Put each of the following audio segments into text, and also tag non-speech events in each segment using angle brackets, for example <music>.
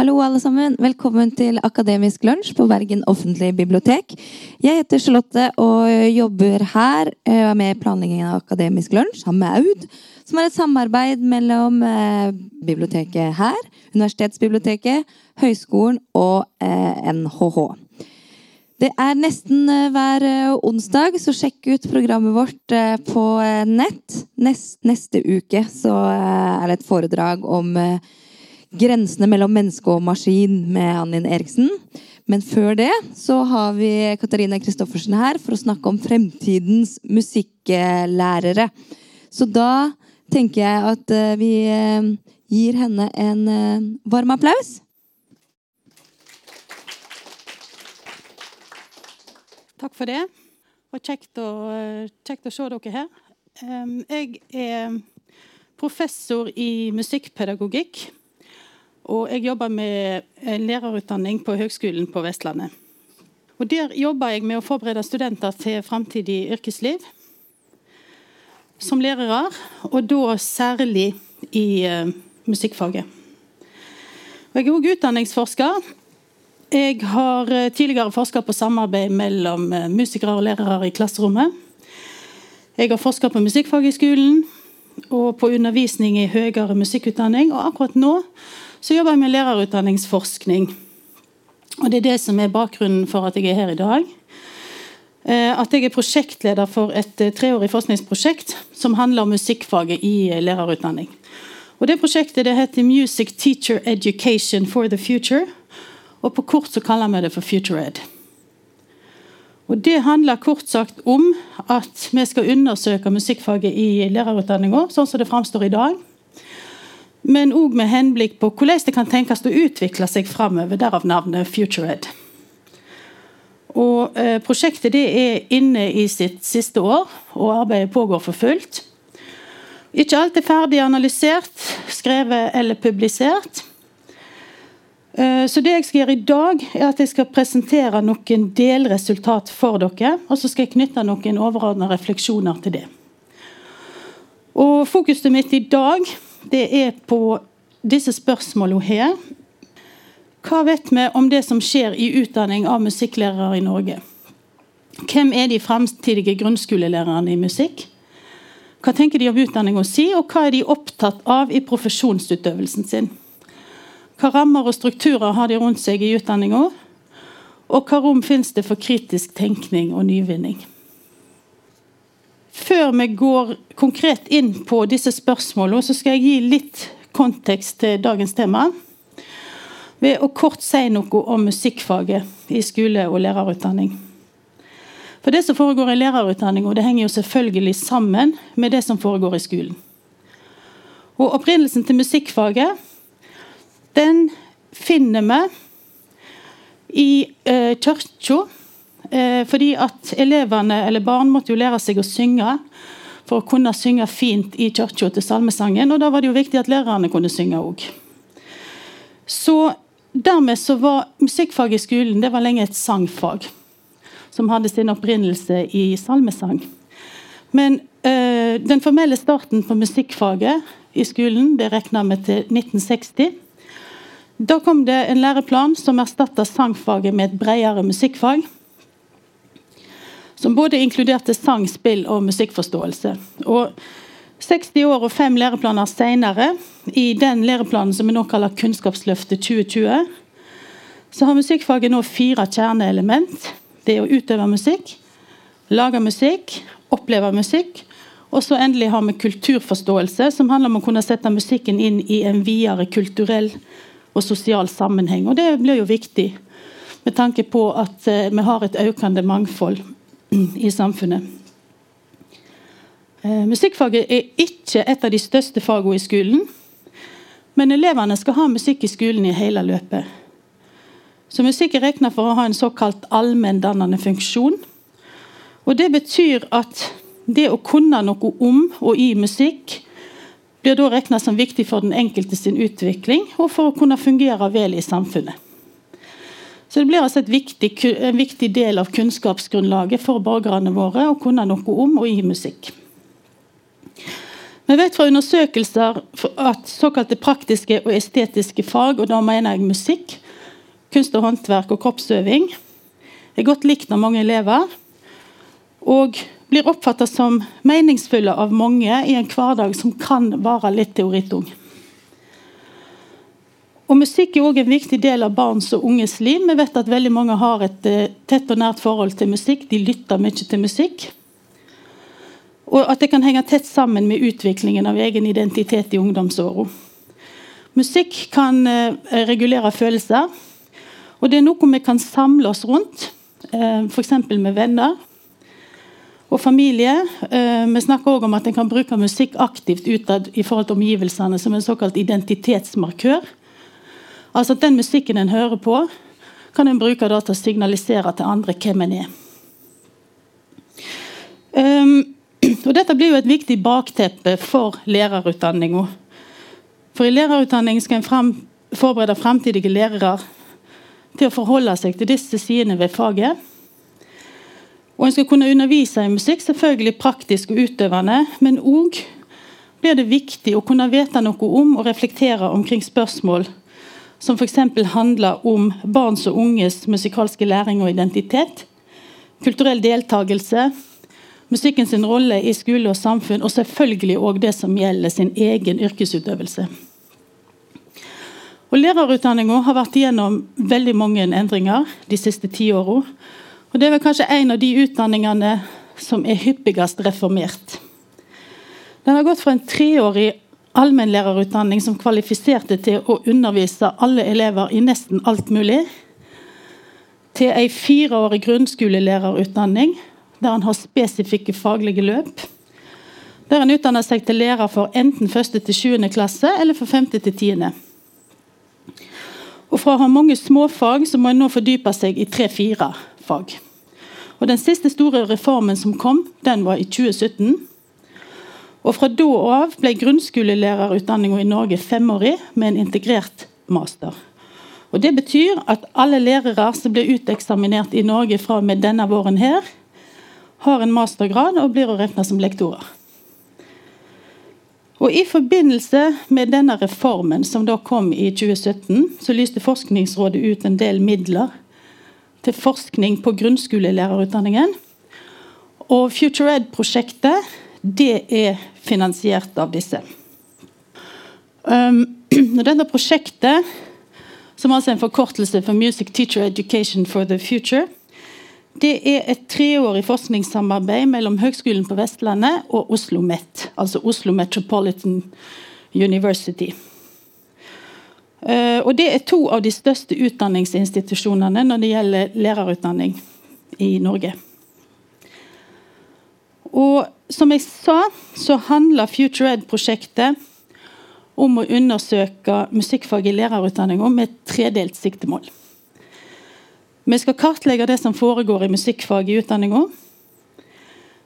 Hallo, alle sammen. Velkommen til Akademisk lunsj på Bergen offentlige bibliotek. Jeg heter Charlotte og jobber her. Er med planleggingen av Akademisk lunsj sammen med Aud, som er et samarbeid mellom eh, biblioteket her, Universitetsbiblioteket, Høgskolen og eh, NHH. Det er nesten eh, hver eh, onsdag, så sjekk ut programmet vårt eh, på nett. Nest, neste uke så er det et foredrag om grensene mellom menneske og maskin med Annin Eriksen. Men før det så har vi Katarina Kristoffersen her for å snakke om fremtidens musikklærere. Så da tenker jeg at vi gir henne en varm applaus. Takk for det. Og kjekt å, kjekt å se dere her. Jeg er professor i musikkpedagogikk. Og jeg jobber med lærerutdanning på Høgskolen på Vestlandet. Og Der jobber jeg med å forberede studenter til framtidig yrkesliv som lærere, og da særlig i eh, musikkfaget. Og Jeg er òg utdanningsforsker. Jeg har eh, tidligere forska på samarbeid mellom eh, musikere og lærere i klasserommet. Jeg har forska på musikkfag i skolen og på undervisning i høyere musikkutdanning. Og akkurat nå så jobber jeg med lærerutdanningsforskning. Og Det er det som er bakgrunnen for at jeg er her i dag. Eh, At jeg er prosjektleder for et treårig forskningsprosjekt som handler om musikkfaget i lærerutdanning. Og Det prosjektet det heter Music Teacher Education for the Future. Og på kort så kaller vi det for FutureEd. Og Det handler kort sagt om at vi skal undersøke musikkfaget i lærerutdanninga, sånn som det framstår i dag. Men òg med henblikk på hvordan det kan tenkes å utvikle seg framover. Derav navnet FutureEd. Og eh, Prosjektet det er inne i sitt siste år, og arbeidet pågår for fullt. Ikke alt er ferdig analysert, skrevet eller publisert. Eh, Så det jeg skal gjøre i dag, er at jeg skal presentere noen delresultat for dere. Og så skal jeg knytte noen overordnede refleksjoner til det. Og Fokuset mitt i dag det er på disse spørsmålene her. Hva vet vi om det som skjer i utdanning av musikklærere i Norge? Hvem er de fremtidige grunnskolelærerne i musikk? Hva tenker de om utdanning å si, og hva er de opptatt av i profesjonsutøvelsen sin? Hva rammer og strukturer har de rundt seg i utdanninga? Og hva rom finnes det for kritisk tenkning og nyvinning? Før vi går konkret inn på disse spørsmålene, så skal jeg gi litt kontekst til dagens tema. Ved å kort si noe om musikkfaget i skole- og lærerutdanning. For Det som foregår i lærerutdanninga, henger jo selvfølgelig sammen med det som foregår i skolen. Og Opprinnelsen til musikkfaget den finner vi i eh, kirka. Eh, fordi at elevene eller barn måtte jo lære seg å synge for å kunne synge fint i kirka til salmesangen. Og da var det jo viktig at lærerne kunne synge òg. Så dermed så var musikkfag i skolen det var lenge et sangfag. Som hadde sin opprinnelse i salmesang. Men eh, den formelle starten på musikkfaget i skolen det regna vi til 1960. Da kom det en læreplan som erstatta sangfaget med et bredere musikkfag. Som både inkluderte sang, spill og musikkforståelse. Og 60 år og fem læreplaner senere, i den læreplanen som vi nå kaller Kunnskapsløftet 2020, så har musikkfaget nå fire kjerneelement. Det er å utøve musikk, lage musikk, oppleve musikk. Og så endelig har vi kulturforståelse, som handler om å kunne sette musikken inn i en videre kulturell og sosial sammenheng. Og det blir jo viktig med tanke på at eh, vi har et økende mangfold i samfunnet. Eh, musikkfaget er ikke et av de største fagene i skolen. Men elevene skal ha musikk i skolen i hele løpet. Så musikk er regna for å ha en såkalt allmenndannende funksjon. Og Det betyr at det å kunne noe om og i musikk blir da regna som viktig for den enkelte sin utvikling og for å kunne fungere vel i samfunnet. Så Det blir altså viktig, en viktig del av kunnskapsgrunnlaget for borgerne våre å kunne noe om og i musikk. Vi vet fra undersøkelser at såkalte praktiske og estetiske fag, og da mener jeg musikk, kunst og håndverk og kroppsøving, er godt likt av mange elever. Og blir oppfatta som meningsfulle av mange i en hverdag som kan være litt teoritung. Og Musikk er også en viktig del av barns og unges liv. Vi vet at veldig mange har et eh, tett og nært forhold til musikk. De lytter mye til musikk. Og at det kan henge tett sammen med utviklingen av egen identitet i ungdomsåra. Musikk kan eh, regulere følelser, og det er noe vi kan samle oss rundt. Eh, F.eks. med venner og familie. Eh, vi snakker også om at en kan bruke musikk aktivt utad i forhold til omgivelsene som en såkalt identitetsmarkør. Altså at Den musikken en hører på, kan en bruke til å signalisere til andre hvem en er. Um, <clears throat> og Dette blir jo et viktig bakteppe for lærerutdanninga. For i lærerutdanning skal en frem, forberede framtidige lærere til å forholde seg til disse sidene ved faget. Og En skal kunne undervise i musikk, selvfølgelig praktisk og utøvende, men òg blir det viktig å kunne vite noe om og reflektere omkring spørsmål som f.eks. handler om barns og unges musikalske læring og identitet, kulturell deltakelse, musikkens rolle i skole og samfunn, og selvfølgelig òg det som gjelder sin egen yrkesutøvelse. Og Lærerutdanninga har vært igjennom veldig mange endringer de siste ti åra. Og det er vel kanskje en av de utdanningene som er hyppigst reformert. Den har gått fra en treårig allmennlærerutdanning som kvalifiserte til å undervise alle elever i nesten alt mulig, til ei fireårig grunnskolelærerutdanning der han har spesifikke faglige løp. Der han utdanner seg til lærer for enten 1. til 7. klasse eller for 5. til 10. Og Fra å ha mange småfag så må en nå fordype seg i tre-fire fag. Og Den siste store reformen som kom, den var i 2017. Og Fra da av ble grunnskolelærerutdanninga i Norge femårig med en integrert master. Og Det betyr at alle lærere som blir uteksaminert i Norge fra og med denne våren, her, har en mastergrad og blir å regne som lektorer. Og I forbindelse med denne reformen som da kom i 2017, så lyste Forskningsrådet ut en del midler til forskning på grunnskolelærerutdanningen. Og FutureEd-prosjektet det er finansiert av disse. Um, <clears throat> dette prosjektet, som altså er en forkortelse for Music Teacher Education for the Future, det er et treårig forskningssamarbeid mellom Høgskolen på Vestlandet og Oslo Met, altså Oslo Metropolitan University. Uh, og Det er to av de største utdanningsinstitusjonene når det gjelder lærerutdanning i Norge. Og som jeg sa, så handler FutureEd-prosjektet om å undersøke musikkfag i lærerutdanninga med et tredelt siktemål. Vi skal kartlegge det som foregår i musikkfag i utdanninga.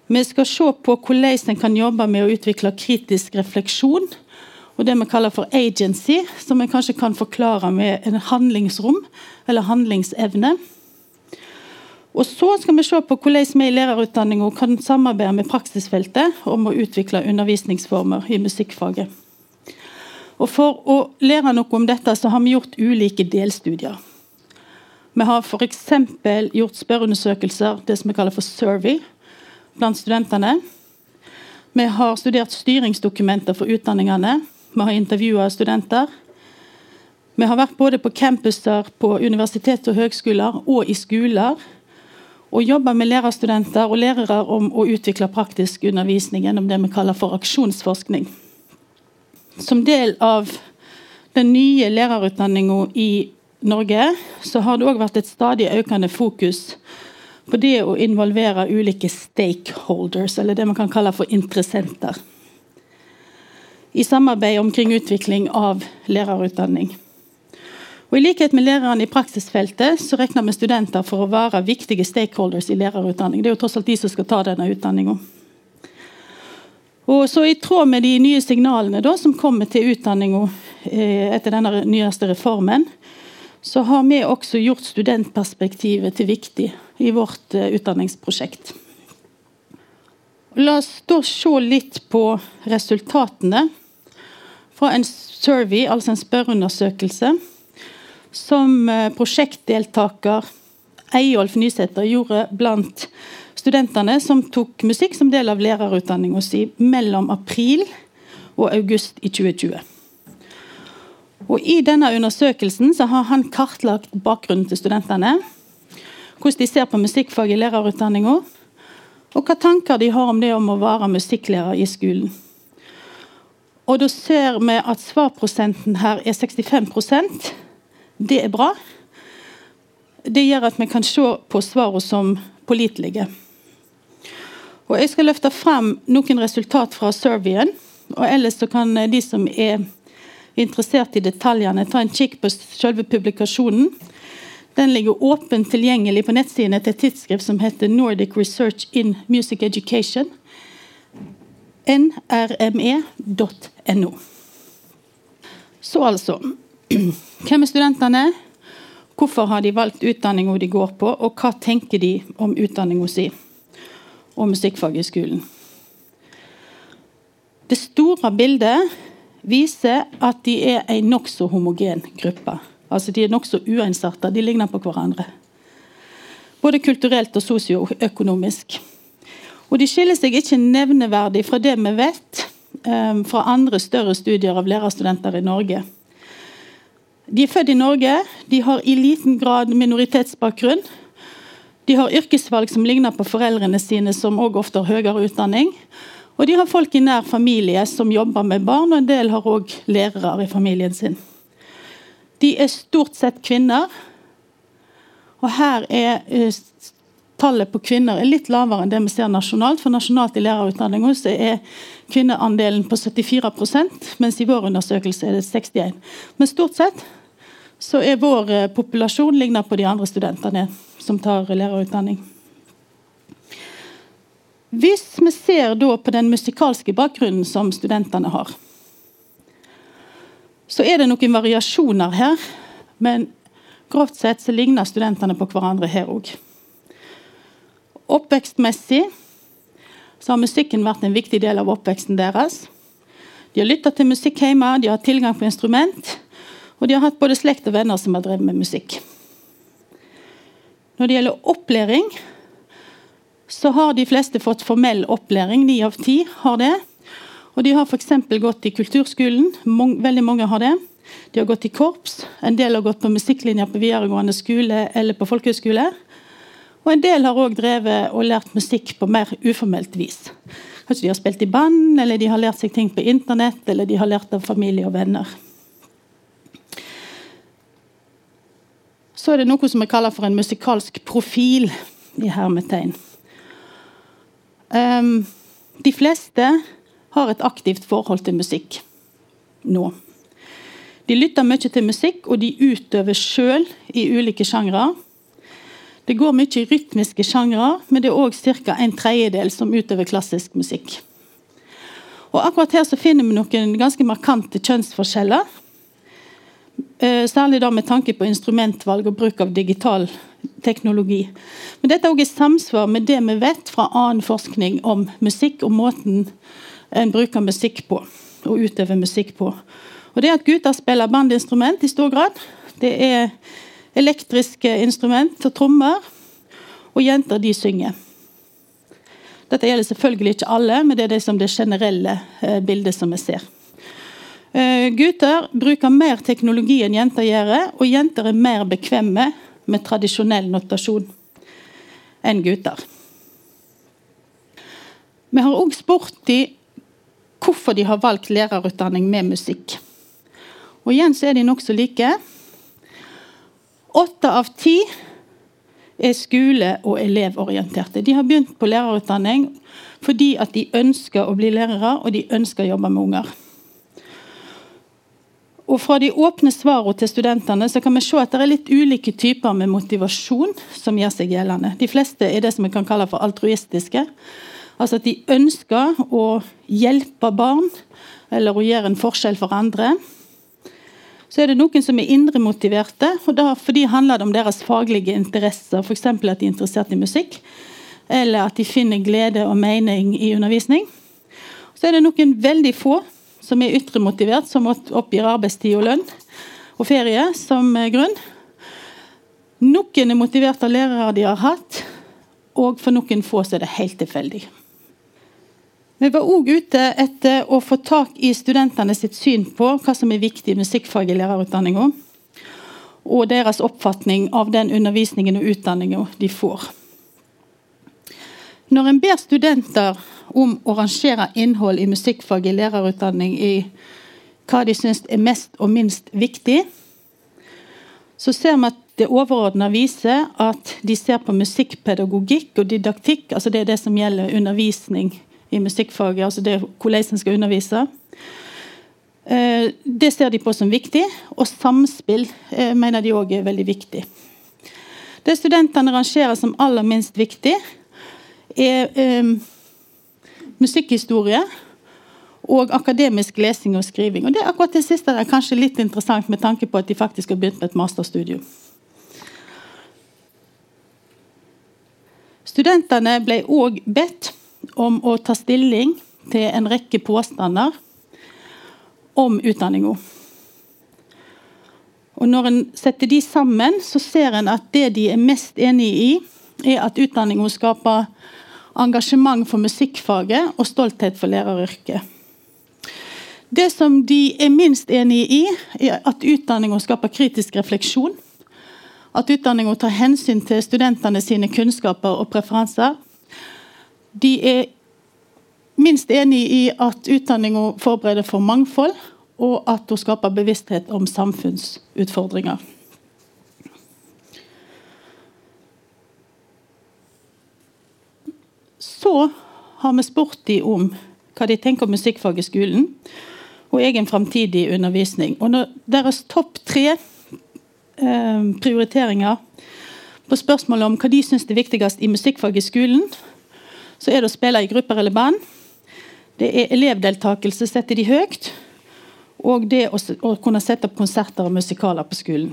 Vi skal se på hvordan en kan jobbe med å utvikle kritisk refleksjon og det vi kaller for agency, som vi kanskje kan forklare med en handlingsrom eller handlingsevne. Og Så skal vi se på hvordan vi i lærerutdanninga kan samarbeide med praksisfeltet om å utvikle undervisningsformer i musikkfaget. Og For å lære noe om dette så har vi gjort ulike delstudier. Vi har f.eks. gjort spørreundersøkelser, det som vi kaller for survey, blant studentene. Vi har studert styringsdokumenter for utdanningene. Vi har intervjua studenter. Vi har vært både på campuser på universitet og høgskoler og i skoler og jobba med lærerstudenter og lærere om å utvikle praktisk undervisning gjennom det vi kaller for aksjonsforskning. Som del av den nye lærerutdanninga i Norge så har det òg vært et stadig økende fokus på det å involvere ulike stakeholders, eller det man kan kalle for interessenter, i samarbeid omkring utvikling av lærerutdanning. Og I likhet med lærerne i praksisfeltet så regner vi studenter for å være viktige stakeholders i lærerutdanning. Det er jo tross alt de som skal ta denne utdanninga. Og så I tråd med de nye signalene da, som kommer til utdanninga eh, etter denne nyeste reformen, så har vi også gjort studentperspektivet til viktig i vårt eh, utdanningsprosjekt. La oss da se litt på resultatene fra en survey, altså en spørreundersøkelse, som eh, prosjektdeltaker Eyolf Nysæter gjorde blant studentene som tok musikk som del av lærerutdanninga si mellom april og august i 2020. Og I denne undersøkelsen så har han kartlagt bakgrunnen til studentene. Hvordan de ser på musikkfag i lærerutdanninga. Og hva tanker de har om det om å være musikklærer i skolen. Og Da ser vi at svarprosenten her er 65% Det er bra. Det gjør at vi kan se på svarene som pålitelige. Og Jeg skal løfte frem noen resultat fra surveyen. og Ellers kan de som er interessert i detaljene, ta en kikk på selve publikasjonen. Den ligger åpent tilgjengelig på nettsidene til et tidsskrift som heter Nordic Research in Music Education. nrme.no. Så altså <clears throat> Hvem er studentene? Hvorfor har de valgt utdanninga de går på, og hva tenker de om utdanninga si og skolen? Det store bildet viser at de er en nokså homogen gruppe. Altså De er nokså uensarta, de ligner på hverandre. Både kulturelt og sosioøkonomisk. Og de skiller seg ikke nevneverdig fra det vi vet fra andre større studier av lærerstudenter i Norge. De er født i Norge, de har i liten grad minoritetsbakgrunn. De har yrkesvalg som ligner på foreldrene sine, som også ofte har høyere utdanning. Og de har folk i nær familie som jobber med barn, og en del har òg lærere i familien sin. De er stort sett kvinner. Og her er uh, tallet på kvinner er litt lavere enn det vi ser nasjonalt. For nasjonalt i lærerutdanninga er kvinneandelen på 74% mens i vår undersøkelse er det 61 Men stort sett så er vår uh, populasjon ligner på de andre studentene som tar lærerutdanning. Hvis vi ser på den musikalske bakgrunnen som studentene har, så er det noen variasjoner her. Men grovt sett så ligner studentene på hverandre her òg. Oppvekstmessig så har musikken vært en viktig del av oppveksten deres. De har lytta til musikk hjemme, de har tilgang på instrument, og de har hatt både slekt og venner som har drevet med musikk. Når det gjelder opplæring, så har de fleste fått formell opplæring. Ni av ti har det. Og de har f.eks. gått i kulturskolen. Veldig mange har det. De har gått i korps. En del har gått på musikklinjer på videregående skole eller på folkehøyskole. Og en del har òg drevet og lært musikk på mer uformelt vis. Kanskje de har spilt i band, eller de har lært seg ting på internett, eller de har lært av familie og venner. Så er det noe som vi kaller for en musikalsk profil i hermetegn. Um, de fleste har et aktivt forhold til musikk nå. De lytter mye til musikk, og de utøver sjøl i ulike sjangre. Det går mye i rytmiske sjangre, men det er òg ca. en tredjedel som utøver klassisk musikk. Og akkurat her så finner vi noen ganske markante kjønnsforskjeller. Eh, særlig da med tanke på instrumentvalg og bruk av digital teknologi. Men dette er også i samsvar med det vi vet fra annen forskning om musikk og måten en bruker musikk på og utøver musikk på. Og det at Gutter spiller bandinstrument i stor grad. Det er elektriske instrument og trommer. Og jenter de synger. Dette gjelder selvfølgelig ikke alle, men det er det, det generelle eh, bildet som vi ser. Uh, gutter bruker mer teknologi enn jenter gjør, og jenter er mer bekvemme med tradisjonell notasjon enn gutter. Vi har òg spurt dem hvorfor de har valgt lærerutdanning med musikk. Og igjen så er de nokså like. Åtte av ti er skole- og elevorienterte. De har begynt på lærerutdanning fordi at de ønsker å bli lærere og de ønsker å jobbe med unger. Og Fra de åpne svarene til studentene så kan vi se at det er litt ulike typer med motivasjon som gjør seg gjeldende. De fleste er det som vi kan kalle for altruistiske. Altså at de ønsker å hjelpe barn eller å gjøre en forskjell for andre. Så er det noen som er indremotiverte, da, fordi handler det om deres faglige interesser. F.eks. at de er interessert i musikk. eller at de finner glede og mening i undervisning. Så er det noen veldig få som er ytremotivert, som oppgir arbeidstid og lønn og ferie som grunn. Noen er motivert av lærere de har hatt, og for noen få så er det helt tilfeldig. Vi var òg ute etter å få tak i studentene sitt syn på hva som er viktig i musikkfag i lærerutdanninga, og deres oppfatning av den undervisningen og utdanninga de får. Når en ber studenter om å rangere innhold i musikkfag i lærerutdanning i hva de syns er mest og minst viktig, så ser vi at det overordna viser at de ser på musikkpedagogikk og didaktikk, altså det er det som gjelder undervisning i musikkfaget, altså det hvordan en skal undervise. Eh, det ser de på som viktig, og samspill eh, mener de òg er veldig viktig. Det studentene rangerer som aller minst viktig, er eh, musikkhistorie og akademisk lesing og skriving. Og det er akkurat det siste er kanskje litt interessant med tanke på at de faktisk har begynt med et masterstudium. Studentene ble òg bedt om å ta stilling til en rekke påstander om utdanninga. Og Når en setter de sammen, så ser en at det de er mest enig i, er at utdanninga skaper engasjement for musikkfaget og stolthet for læreryrket. Det som de er minst enig i, er at utdanninga skaper kritisk refleksjon at utdanninga tar hensyn til studentene sine kunnskaper og preferanser. De er minst enig i at utdanninga forbereder for mangfold, og at hun skaper bevissthet om samfunnsutfordringer. Så har vi spurt dem om hva de tenker om musikkfag i skolen og egen framtidig undervisning. Og deres topp tre Eh, prioriteringer på spørsmålet om hva de syns er viktigst i musikkfag i skolen, så er det å spille i grupper eller band. Det er elevdeltakelse setter de høyt. Og det å, kunne sette opp konserter og musikaler på skolen.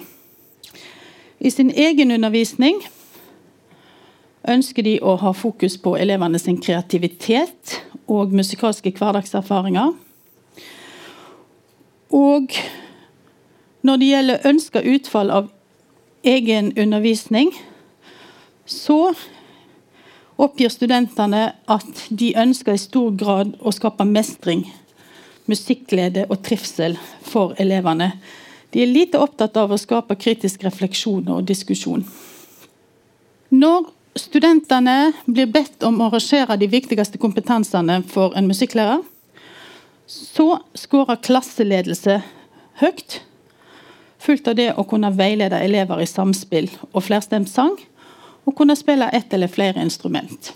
I sin egen undervisning ønsker de å ha fokus på elevene sin kreativitet og musikalske hverdagserfaringer. Og når det gjelder ønska utfall av egen undervisning, så oppgir studentene at de ønsker i stor grad å skape mestring, musikkglede og trivsel for elevene. De er lite opptatt av å skape kritisk refleksjon og diskusjon. Når studentene blir bedt om å rangere de viktigste kompetansene for en musikklærer, så skårer klasseledelse høyt fulgt av det å kunne veilede elever i samspill og flerstemt sang, og kunne spille ett eller flere instrument.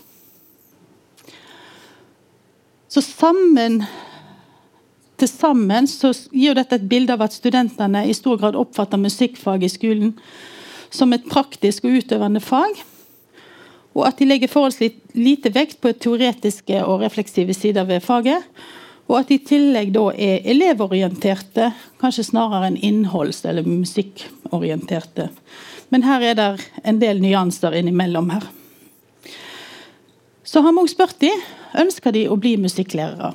Så sammen til sammen så gir dette et bilde av at studentene i stor grad oppfatter musikkfag i skolen som et praktisk og utøvende fag. Og at de legger forholdsvis lite vekt på teoretiske og refleksive sider ved faget. Og at de i tillegg da er elevorienterte, kanskje snarere enn innholds- eller musikkorienterte. Men her er det en del nyanser innimellom her. Så har vi òg spurt de, ønsker de å bli musikklærere.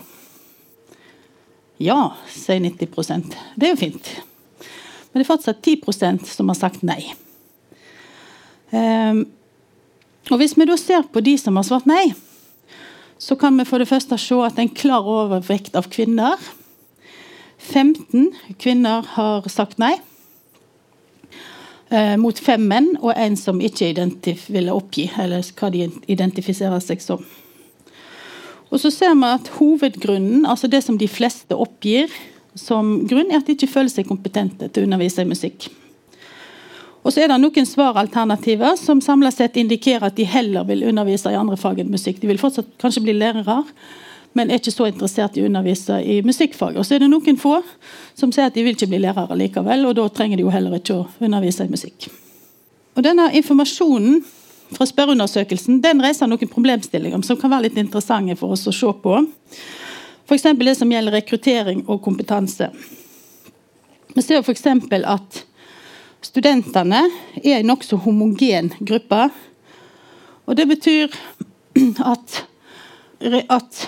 Ja, sier 90% Det er jo fint. Men det er fortsatt 10% som har sagt nei. Um, og Hvis vi da ser på de som har svart nei, så kan vi for det første se at det er en klar overvekt av kvinner. 15 kvinner har sagt nei. Eh, mot fem menn og en som ikke ville oppgi eller hva de identifiserer seg som. Og så ser vi at Hovedgrunnen, altså det som de fleste oppgir som grunn, er at de ikke føler seg kompetente til å undervise i musikk. Og så er det noen svaralternativer som samlet sett indikerer at de heller vil undervise i andre fag enn musikk. De vil fortsatt kanskje bli lærere, men er ikke så interessert i å undervise i musikkfag. Og så er det noen få som sier at de vil ikke bli lærere likevel, og da trenger de jo heller ikke å undervise i musikk. Og denne informasjonen fra spørreundersøkelsen den reiser noen problemstillinger som kan være litt interessante for oss å se på. F.eks. det som gjelder rekruttering og kompetanse. Vi ser f.eks. at Studentene er en nokså homogen gruppe. Og Det betyr <clears throat> at, at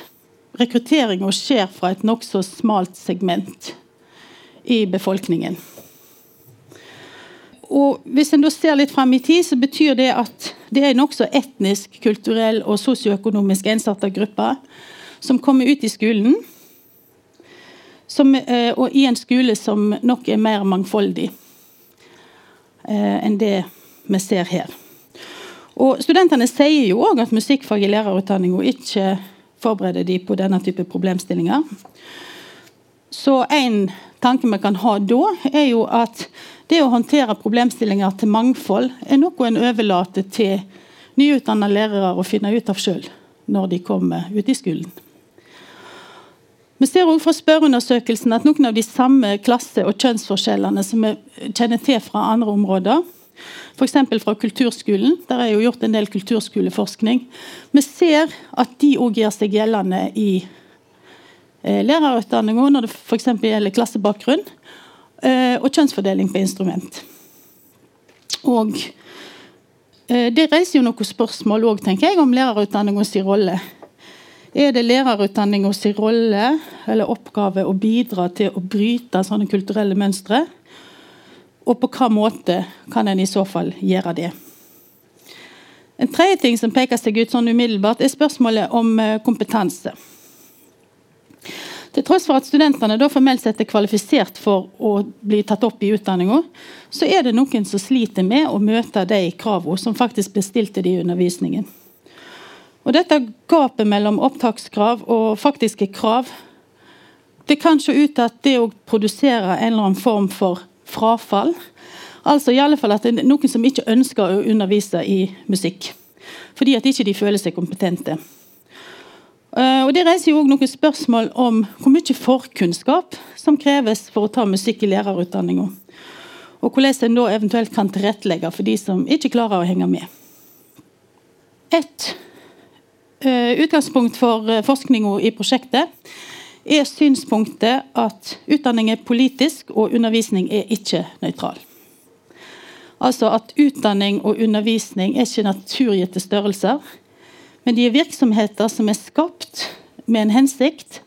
rekrutteringa skjer fra et nokså smalt segment i befolkningen. Og Hvis en da ser litt frem i tid, så betyr det at det er en nokså etnisk, kulturell og sosioøkonomisk ensarta gruppe som kommer ut i skolen. Som, eh, og i en skole som nok er mer mangfoldig enn det vi ser her. Og Studentene sier jo òg at musikkfag i lærerutdanninga ikke forbereder de på denne type problemstillinger. Så en tanke vi kan ha da, er jo at det å håndtere problemstillinger til mangfold er noe en overlater til nyutdanna lærere å finne ut av sjøl når de kommer ut i skolen. Vi ser også fra spørreundersøkelsen at noen av de samme klasse- og kjønnsforskjellene som vi kjenner til fra andre områder, F.eks. fra kulturskolen. Der er jo gjort en del kulturskoleforskning. Vi ser at de òg gjør seg gjeldende i eh, lærerutdanninga når det f.eks. gjelder klassebakgrunn eh, og kjønnsfordeling på instrument. Og eh, Det reiser jo noen spørsmål også, tenker jeg, om lærerutdanningas rolle. Er det lærerutdanningas rolle eller oppgave å bidra til å bryte sånne kulturelle mønstre? Og på hvilken måte kan en i så fall gjøre det? En tredje ting som peker seg ut sånn umiddelbart, er spørsmålet om eh, kompetanse. Til tross for at studentene da formelt sett er kvalifisert for å bli tatt opp i utdanninga, så er det noen som sliter med å møte de kravene som faktisk blir stilt til de i undervisningen. Og Dette gapet mellom opptakskrav og faktiske krav det kan se ut til at det å produsere en eller annen form for frafall. Altså i alle fall at det er Noen som ikke ønsker å undervise i musikk. Fordi at ikke de føler seg kompetente. Uh, og Det reiser jo også noen spørsmål om hvor mye forkunnskap som kreves for å ta musikk i lærerutdanninga. Og hvordan en da eventuelt kan tilrettelegge for de som ikke klarer å henge med. Et utgangspunkt for uh, forskninga i prosjektet er synspunktet at utdanning er politisk og undervisning er ikke nøytral. Altså at utdanning og undervisning er ikke naturgitte størrelser, men de er virksomheter som er skapt med en hensikt,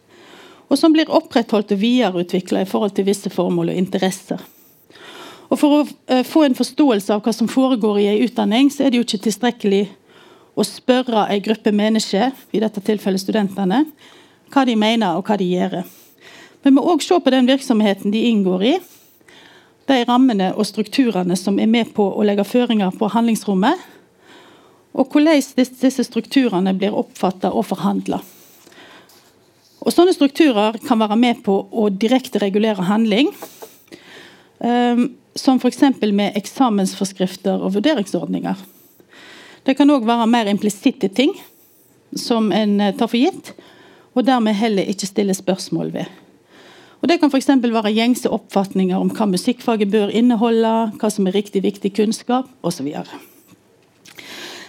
og som blir opprettholdt og videreutvikla i forhold til visse formål og interesser. Og For å eh, få en forståelse av hva som foregår i en utdanning, så er det jo ikke tilstrekkelig å spørre en gruppe mennesker, i dette tilfellet studentene, hva de mener og hva de gjør. Vi må òg se på den virksomheten de inngår i. De rammene og strukturene som er med på å legge føringer på handlingsrommet. Og hvordan disse strukturene blir oppfatta og forhandla. Og Sånne strukturer kan være med på å direkte regulere handling. Um, som f.eks. med eksamensforskrifter og vurderingsordninger. Det kan òg være mer implisitte ting som en eh, tar for gitt, og dermed heller ikke stille spørsmål ved. Og Det kan f.eks. være gjengse oppfatninger om hva musikkfaget bør inneholde, hva som er riktig viktig kunnskap osv.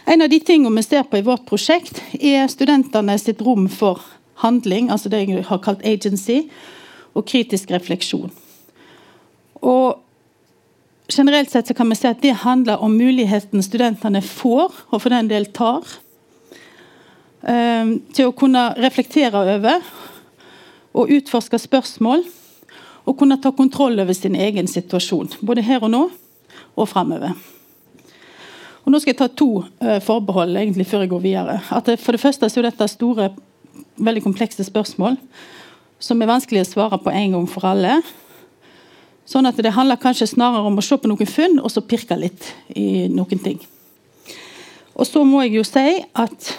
En av de tingene vi ser på i vårt prosjekt, er studentene sitt rom for handling, altså det jeg har kalt agency, og kritisk refleksjon. Og Generelt sett kan vi si at det handler om muligheten studentene får, og for den del tar, Ehm, til å kunne reflektere over og utforske spørsmål. Og kunne ta kontroll over sin egen situasjon, både her og nå og framover. Og nå skal jeg ta to uh, forbehold egentlig før jeg går videre. At for det første så er dette store, veldig komplekse spørsmål som er vanskelig å svare på en gang for alle. Sånn at Det handler kanskje snarere om å se på noen funn og så pirke litt i noen ting. Og så må jeg jo si at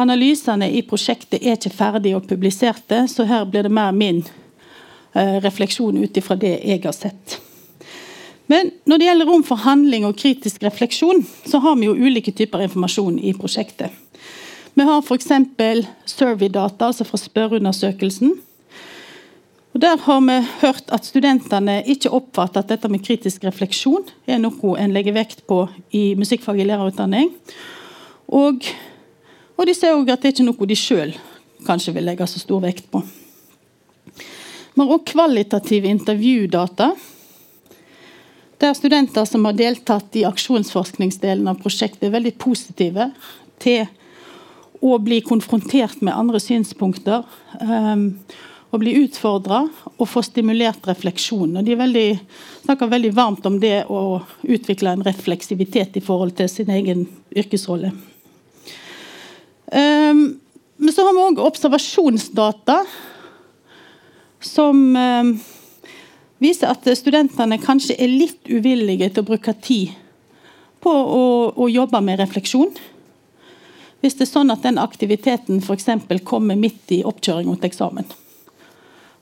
Analysene i prosjektet er ikke ferdige og publiserte, så her blir det mer min uh, refleksjon ut ifra det jeg har sett. Men når det gjelder rom for handling og kritisk refleksjon, så har vi jo ulike typer informasjon i prosjektet. Vi har f.eks. survey-data, altså fra spørreundersøkelsen. Og Der har vi hørt at studentene ikke oppfatter at dette med kritisk refleksjon er noe en legger vekt på i musikkfaget i lærerutdanning. Og og de ser òg at det ikke er noe de sjøl kanskje vil legge så stor vekt på. Vi har òg kvalitative intervjudata. Der studenter som har deltatt i aksjonsforskningsdelen av prosjektet, er veldig positive til å bli konfrontert med andre synspunkter. Um, og bli utfordra og få stimulert refleksjon. Og de veldig, snakker veldig varmt om det å utvikle en refleksivitet i forhold til sin egen yrkesrolle. Um, men så har vi òg observasjonsdata som um, viser at studentene kanskje er litt uvillige til å bruke tid på å, å jobbe med refleksjon. Hvis det er sånn at den aktiviteten f.eks. kommer midt i oppkjøringa til eksamen.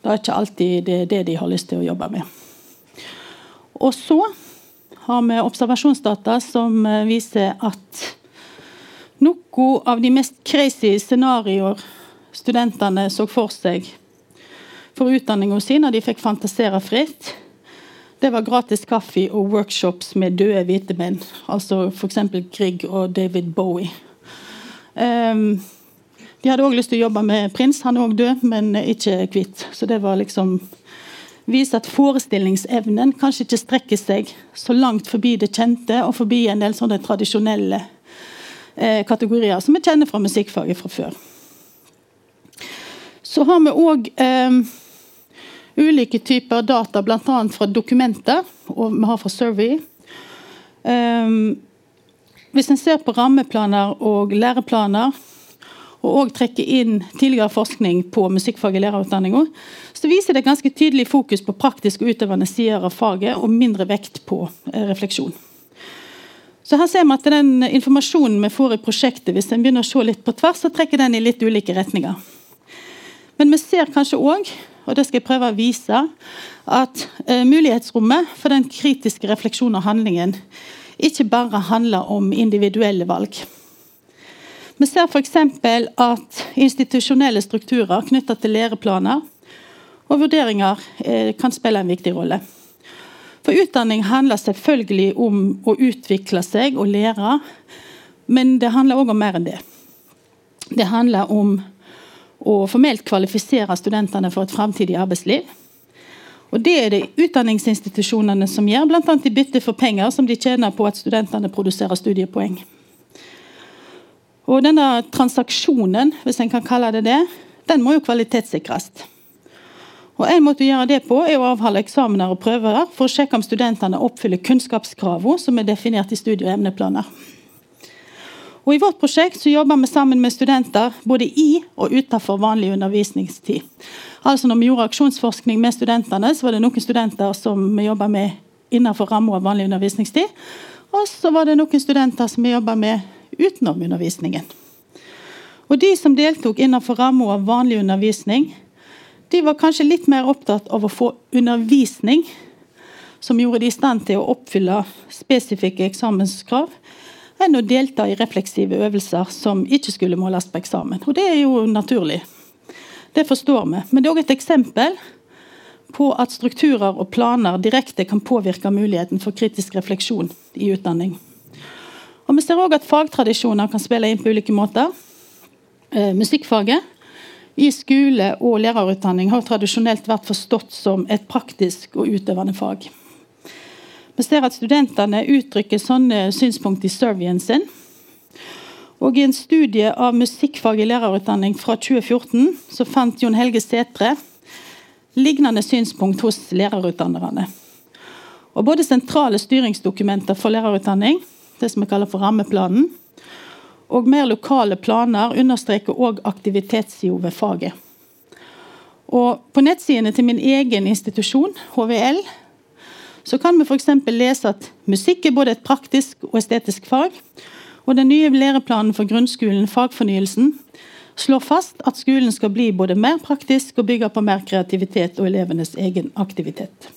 Det er ikke alltid det, det de har lyst til å jobbe med. Og så har vi observasjonsdata som eh, viser at noe av de mest crazy scenarioer studentene så for seg for utdanninga si når de fikk fantasere fritt, det var gratis kaffe og workshops med døde hvite menn. Altså f.eks. Grieg og David Bowie. Um, de hadde òg lyst til å jobbe med prins. Han er òg død, men ikke hvit. Så det var liksom Vise at forestillingsevnen kanskje ikke strekker seg så langt forbi det kjente og forbi en del sånne tradisjonelle eh, kategorier som vi kjenner fra musikkfaget fra før. Så har vi òg eh, ulike typer data, bl.a. fra dokumenter, og vi har fra Survey. Um, hvis en ser på rammeplaner og læreplaner, og òg trekke inn tidligere forskning på musikkfag i lærerutdanninga, så viser det ganske tydelig fokus på praktisk og utøvende sider av faget, og mindre vekt på eh, refleksjon. Så her ser vi at den informasjonen vi får i prosjektet, hvis en begynner å se litt på tvers, så trekker den i litt ulike retninger. Men vi ser kanskje òg, og det skal jeg prøve å vise, at eh, mulighetsrommet for den kritiske refleksjonen og handlingen ikke bare handler om individuelle valg. Vi ser f.eks. at institusjonelle strukturer knyttet til læreplaner og vurderinger eh, kan spille en viktig rolle. For utdanning handler selvfølgelig om å utvikle seg og lære, men det handler òg om mer enn det. Det handler om å formelt kvalifisere studentene for et framtidig arbeidsliv. Og Det er det utdanningsinstitusjonene som gjør, bl.a. i bytte for penger som de tjener på at studentene produserer studiepoeng. Og denne transaksjonen, hvis en kan kalle det det, den må jo kvalitetssikres. Og En måte å gjøre det på er å avholde eksamener og prøver for å sjekke om studentene oppfyller kunnskapskravene som er definert i studie- og emneplaner. Og I vårt prosjekt så jobber vi sammen med studenter både i og utenfor vanlig undervisningstid. Altså når vi gjorde aksjonsforskning med studentene, så var det noen studenter som vi jobba med innenfor ramma av vanlig undervisningstid. Og så var det noen studenter som vi jobba med utenom undervisningen. Og De som deltok innenfor ramma av vanlig undervisning, de var kanskje litt mer opptatt av å få undervisning som gjorde de i stand til å oppfylle spesifikke eksamenskrav, enn å delta i refleksive øvelser som ikke skulle måles på eksamen. Og Det er jo naturlig. Det forstår vi. Men det er òg et eksempel på at strukturer og planer direkte kan påvirke muligheten for kritisk refleksjon i utdanning. Og Vi ser òg at fagtradisjoner kan spille inn på ulike måter. Eh, musikkfaget i skole og lærerutdanning har tradisjonelt vært forstått som et praktisk og utøvende fag. Vi ser at studentene uttrykker sånne synspunkt i surveyen sin. Og I en studie av musikkfag i lærerutdanning fra 2014 så fant Jon Helge Setre lignende synspunkt hos lærerutdannerne. Og Både sentrale styringsdokumenter for lærerutdanning det som vi kaller for rammeplanen. Og mer lokale planer understreker òg aktivitetssida ved faget. Og På nettsidene til min egen institusjon, HVL, så kan vi f.eks. lese at musikk er både et praktisk og estetisk fag. Og den nye læreplanen for grunnskolen, fagfornyelsen, slår fast at skolen skal bli både mer praktisk og bygge på mer kreativitet og elevenes egen aktivitet.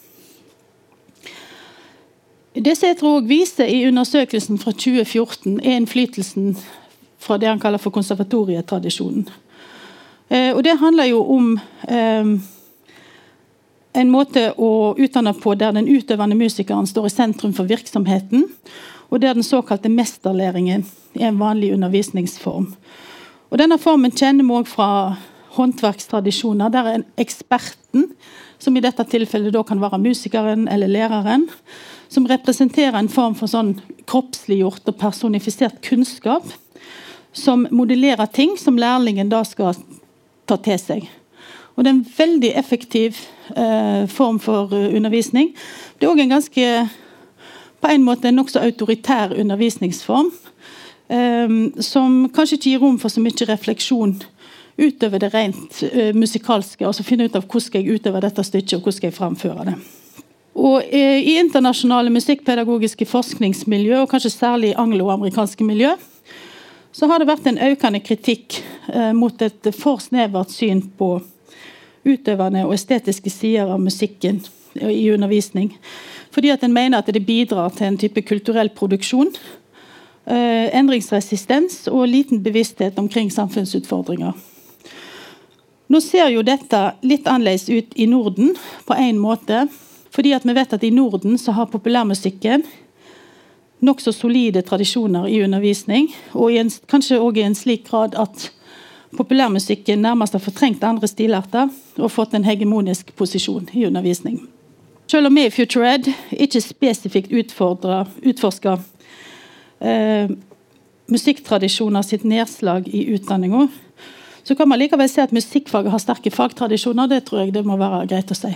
Det jeg tror også viser i undersøkelsen fra 2014, er innflytelsen fra det han kaller for konservatorietradisjonen. Eh, og Det handler jo om eh, en måte å utdanne på der den utøvende musikeren står i sentrum for virksomheten, og der den såkalte mesterlæringen er en vanlig undervisningsform. Og Denne formen kjenner vi òg fra håndverkstradisjoner, der eksperten, som i dette tilfellet da kan være musikeren eller læreren, som representerer en form for sånn kroppsliggjort og personifisert kunnskap, som modellerer ting som lærlingen da skal ta til seg. Og Det er en veldig effektiv eh, form for uh, undervisning. Det er òg en ganske på en måte en nokså autoritær undervisningsform. Eh, som kanskje ikke gir rom for så mye refleksjon utover det rent uh, musikalske. Altså finne ut av hvordan skal jeg utøve dette stykket og hvordan skal jeg framføre det. Og uh, I internasjonale musikkpedagogiske forskningsmiljø, og kanskje særlig angloamerikanske miljø, så har det vært en økende kritikk uh, mot et for snevert syn på utøvende og estetiske sider av musikken i undervisning. Fordi at en mener at det bidrar til en type kulturell produksjon. endringsresistens og liten bevissthet omkring samfunnsutfordringer. Nå ser jo dette litt annerledes ut i Norden på en måte. Fordi at vi vet at i Norden så har populærmusikken nokså solide tradisjoner i undervisning. Og i en, kanskje òg i en slik grad at populærmusikken nærmest har fortrengt andre stilarter og fått en hegemonisk posisjon i undervisning. Selv om vi i Future Ed ikke spesifikt utforsker eh, musikktradisjoner sitt nedslag i utdanninga, så kan man likevel se at musikkfaget har sterke fagtradisjoner. Det tror jeg det må være greit å si.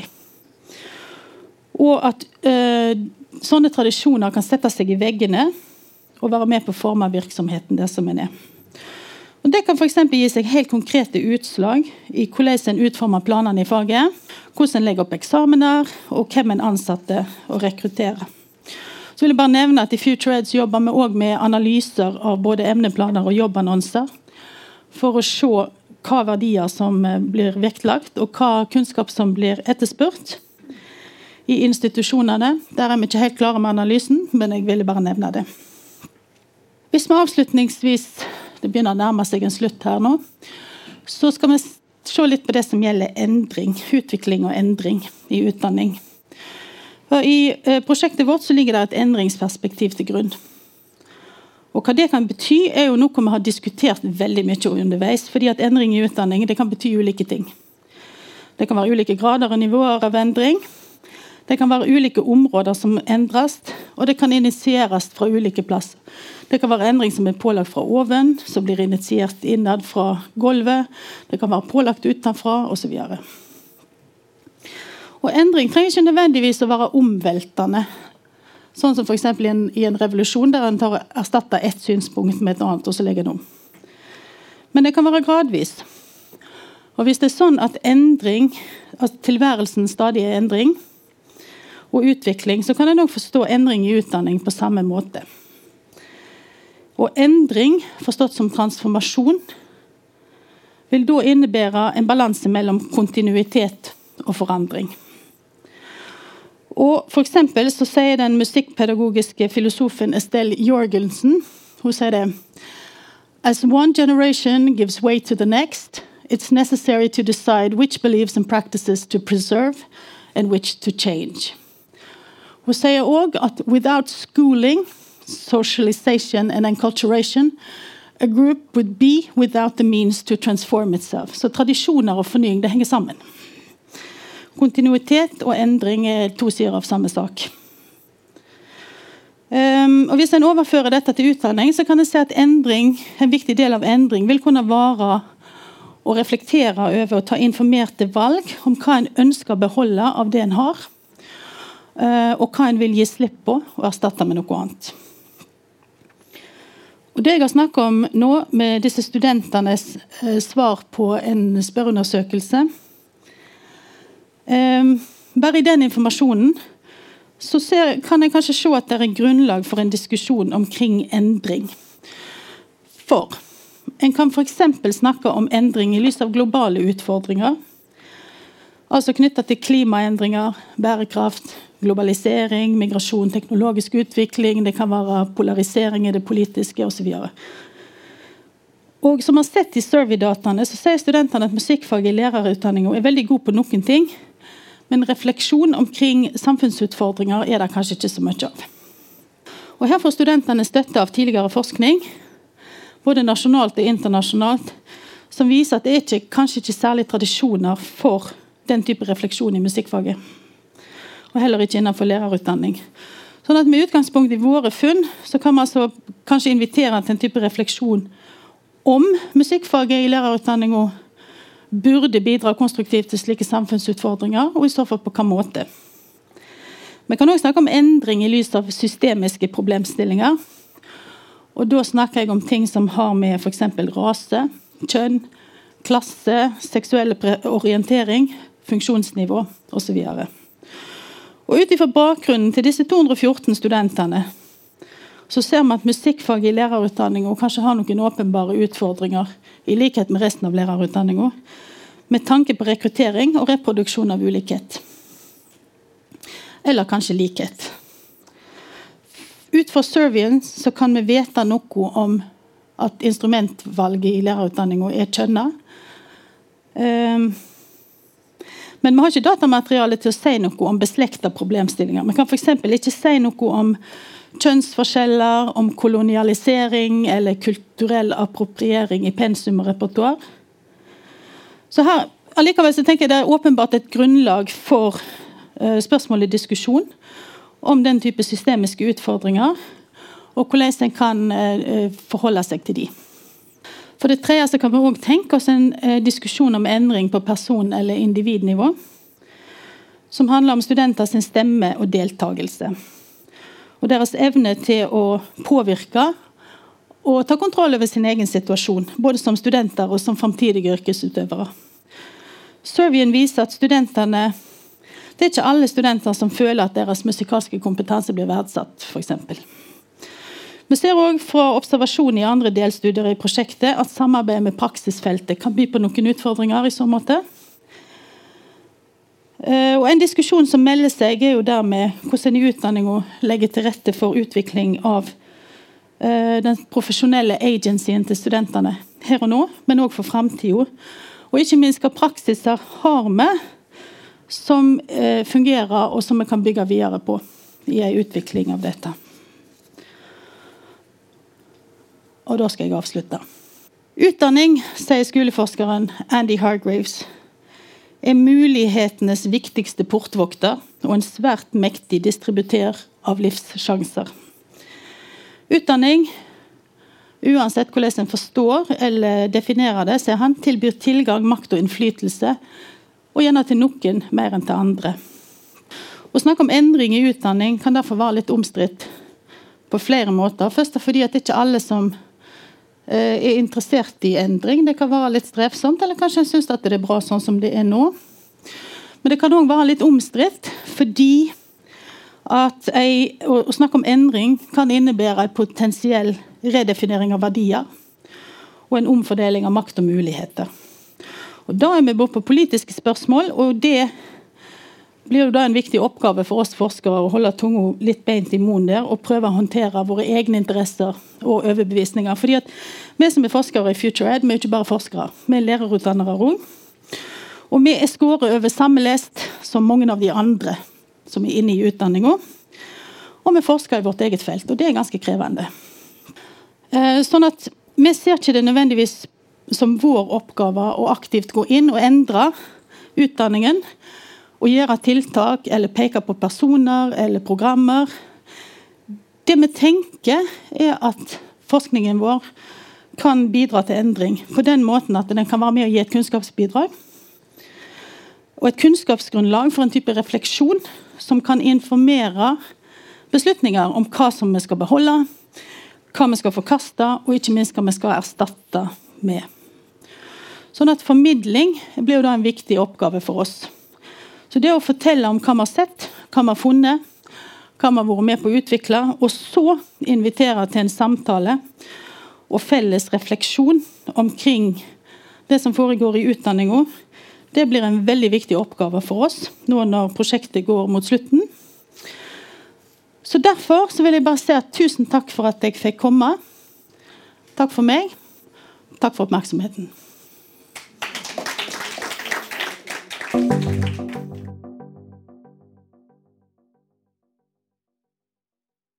Og at øh, sånne tradisjoner kan sette seg i veggene og være med på å forme virksomheten det som en er. Og Det kan f.eks. gi seg helt konkrete utslag i hvordan en utformer planene i faget, hvordan en legger opp eksamener, og hvem en ansatte og rekrutterer. Så vil jeg bare nevne at I Future Eds jobber vi også med analyser av både emneplaner og jobbannonser for å se hva verdier som eh, blir vektlagt, og hva kunnskap som blir etterspurt i institusjonene. Der er vi ikke helt klare med analysen, men jeg ville bare nevne det. Hvis vi avslutningsvis Det begynner å nærme seg en slutt her nå. Så skal vi se litt på det som gjelder endring. Utvikling og endring i utdanning. Og I eh, prosjektet vårt ligger det et endringsperspektiv til grunn. Og Hva det kan bety, er jo noe vi har diskutert veldig mye underveis. fordi at Endring i utdanning det kan bety ulike ting. Det kan være ulike grader og nivåer av endring. Det kan være ulike områder som endres, og det kan initieres fra ulike plasser. Det kan være endring som er pålagt fra oven, som blir initiert innad fra gulvet. Det kan være pålagt utenfra, osv. Og Endring trenger ikke nødvendigvis å være omveltende. Sånn som f.eks. I, i en revolusjon der en erstatter ett synspunkt med et annet. og så legger en om. Men det kan være gradvis. Og Hvis det er sånn at endring, at tilværelsen stadig er endring, og utvikling, så kan en òg forstå endring i utdanning på samme måte. Og endring, forstått som transformasjon, vil da innebære en balanse mellom kontinuitet og forandring. Og for så sier den musikkpedagogiske filosofen Estelle Jorgensen hun sier det As one generation gives way to the next, it's necessary to decide which beliefs and practices to preserve and which to change. Hun sier òg at without schooling, socialization and enculturation, a group would be without the means to transform itself. Så tradisjoner og fornying det henger sammen. Kontinuitet og endring er to sider av samme sak. Um, og Hvis en overfører dette til utdanning, så kan en se at endring, en viktig del av endring vil kunne være å reflektere over og ta informerte valg om hva en ønsker å beholde av det en har, uh, og hva en vil gi slipp på og erstatte med noe annet. Og Det jeg har snakket om nå, med disse studentenes uh, svar på en spørreundersøkelse, bare i den informasjonen så ser, kan jeg kanskje se at det er grunnlag for en diskusjon omkring endring. For en kan f.eks. snakke om endring i lys av globale utfordringer. Altså knytta til klimaendringer, bærekraft, globalisering, migrasjon, teknologisk utvikling. Det kan være polarisering i det politiske osv. Og som har sett i survey-dataene, så sier studentene at musikkfaget i lærerutdanninga er veldig god på noen ting, men refleksjon omkring samfunnsutfordringer er det kanskje ikke så mye av. Og Her får studentene støtte av tidligere forskning, både nasjonalt og internasjonalt, som viser at det er ikke, kanskje ikke særlig tradisjoner for den type refleksjon i musikkfaget. Og heller ikke innenfor lærerutdanning. Sånn at Med utgangspunkt i våre funn så kan man altså kanskje invitere til en type refleksjon om musikkfaget i lærerutdanninga burde bidra konstruktivt til slike samfunnsutfordringer, og i så fall på hvilken måte. Vi kan også snakke om endring i lys av systemiske problemstillinger. Og Da snakker jeg om ting som har med f.eks. rase, kjønn, klasse, seksuell orientering, funksjonsnivå osv. Ut ifra bakgrunnen til disse 214 studentene så ser vi at musikkfaget i lærerutdanninga kanskje har noen åpenbare utfordringer, i likhet med resten av lærerutdanninga, med tanke på rekruttering og reproduksjon av ulikhet. Eller kanskje likhet. Ut fra surveyen så kan vi vite noe om at instrumentvalget i lærerutdanninga er kjønna. Um, men vi har ikke datamateriale til å si noe om beslekta problemstillinger. Vi kan f.eks. ikke si noe om kjønnsforskjeller, om kolonialisering eller kulturell appropriering i pensum og repertoar. Så her, allikevel så tenker jeg Det er åpenbart et grunnlag for uh, i diskusjon om den type systemiske utfordringer, og hvordan en kan uh, forholde seg til de. For det tredje så kan vi òg tenke oss en uh, diskusjon om endring på person- eller individnivå. Som handler om studenters stemme og deltakelse og deres evne til å påvirke og ta kontroll over sin egen situasjon, både som studenter og som framtidige yrkesutøvere. Servien viser at studentene Det er ikke alle studenter som føler at deres musikalske kompetanse blir verdsatt, f.eks. Vi ser også fra observasjon i andre delstudier i prosjektet at samarbeidet med praksisfeltet kan by på noen utfordringer i så måte. Eh, og En diskusjon som melder seg, er jo dermed hvordan en i utdanninga legger til rette for utvikling av uh, den profesjonelle agencyen til studentene her og nå, men òg for framtida. Og ikke minst hva praksiser har vi som uh, fungerer, og som vi kan bygge videre på i en utvikling av dette. Og da skal jeg avslutte. Utdanning, sier skoleforskeren Andy Hargraves, er mulighetenes viktigste portvokter og en svært mektig distributør av livssjanser. Utdanning, uansett hvordan en forstår eller definerer det, ser han tilbyr tilgang, makt og innflytelse, og gjerne til noen mer enn til andre. Å snakke om endring i utdanning kan derfor være litt omstridt på flere måter. Først fordi at ikke alle som er interessert i endring. Det kan være litt strevsomt, eller kanskje en syns det er bra sånn som det er nå. Men det kan òg være litt omstridt, fordi at ei, å, snakke om endring kan innebære en potensiell redefinering av verdier og en omfordeling av makt og muligheter. Og Da er vi bort på politiske spørsmål, og det blir jo da en viktig oppgave for oss forskere å holde tunga litt beint i munnen der og prøve å håndtere våre egne interesser og overbevisninger. Fordi at Vi som er forskere i FutureEd, vi er ikke bare forskere. Vi er lærerutdannere òg. Og vi er skåret over samme lest som mange av de andre som er inne i utdanninga. Og vi forsker i vårt eget felt, og det er ganske krevende. Eh, sånn at Vi ser ikke det nødvendigvis som vår oppgave å aktivt gå inn og endre utdanningen å gjøre tiltak eller peke på personer eller programmer. Det vi tenker, er at forskningen vår kan bidra til endring på den måten at den kan være med å gi et kunnskapsbidrag. Og et kunnskapsgrunnlag for en type refleksjon som kan informere beslutninger om hva som vi skal beholde, hva vi skal forkaste, og ikke minst hva vi skal erstatte med. Sånn at Formidling blir jo da en viktig oppgave for oss. Så det å fortelle om hva vi har sett, hva vi har funnet, hva vi har vært med på å utvikle, og så invitere til en samtale og felles refleksjon omkring det som foregår i utdanninga, det blir en veldig viktig oppgave for oss nå når prosjektet går mot slutten. Så Derfor så vil jeg bare si at tusen takk for at jeg fikk komme. Takk for meg. Takk for oppmerksomheten.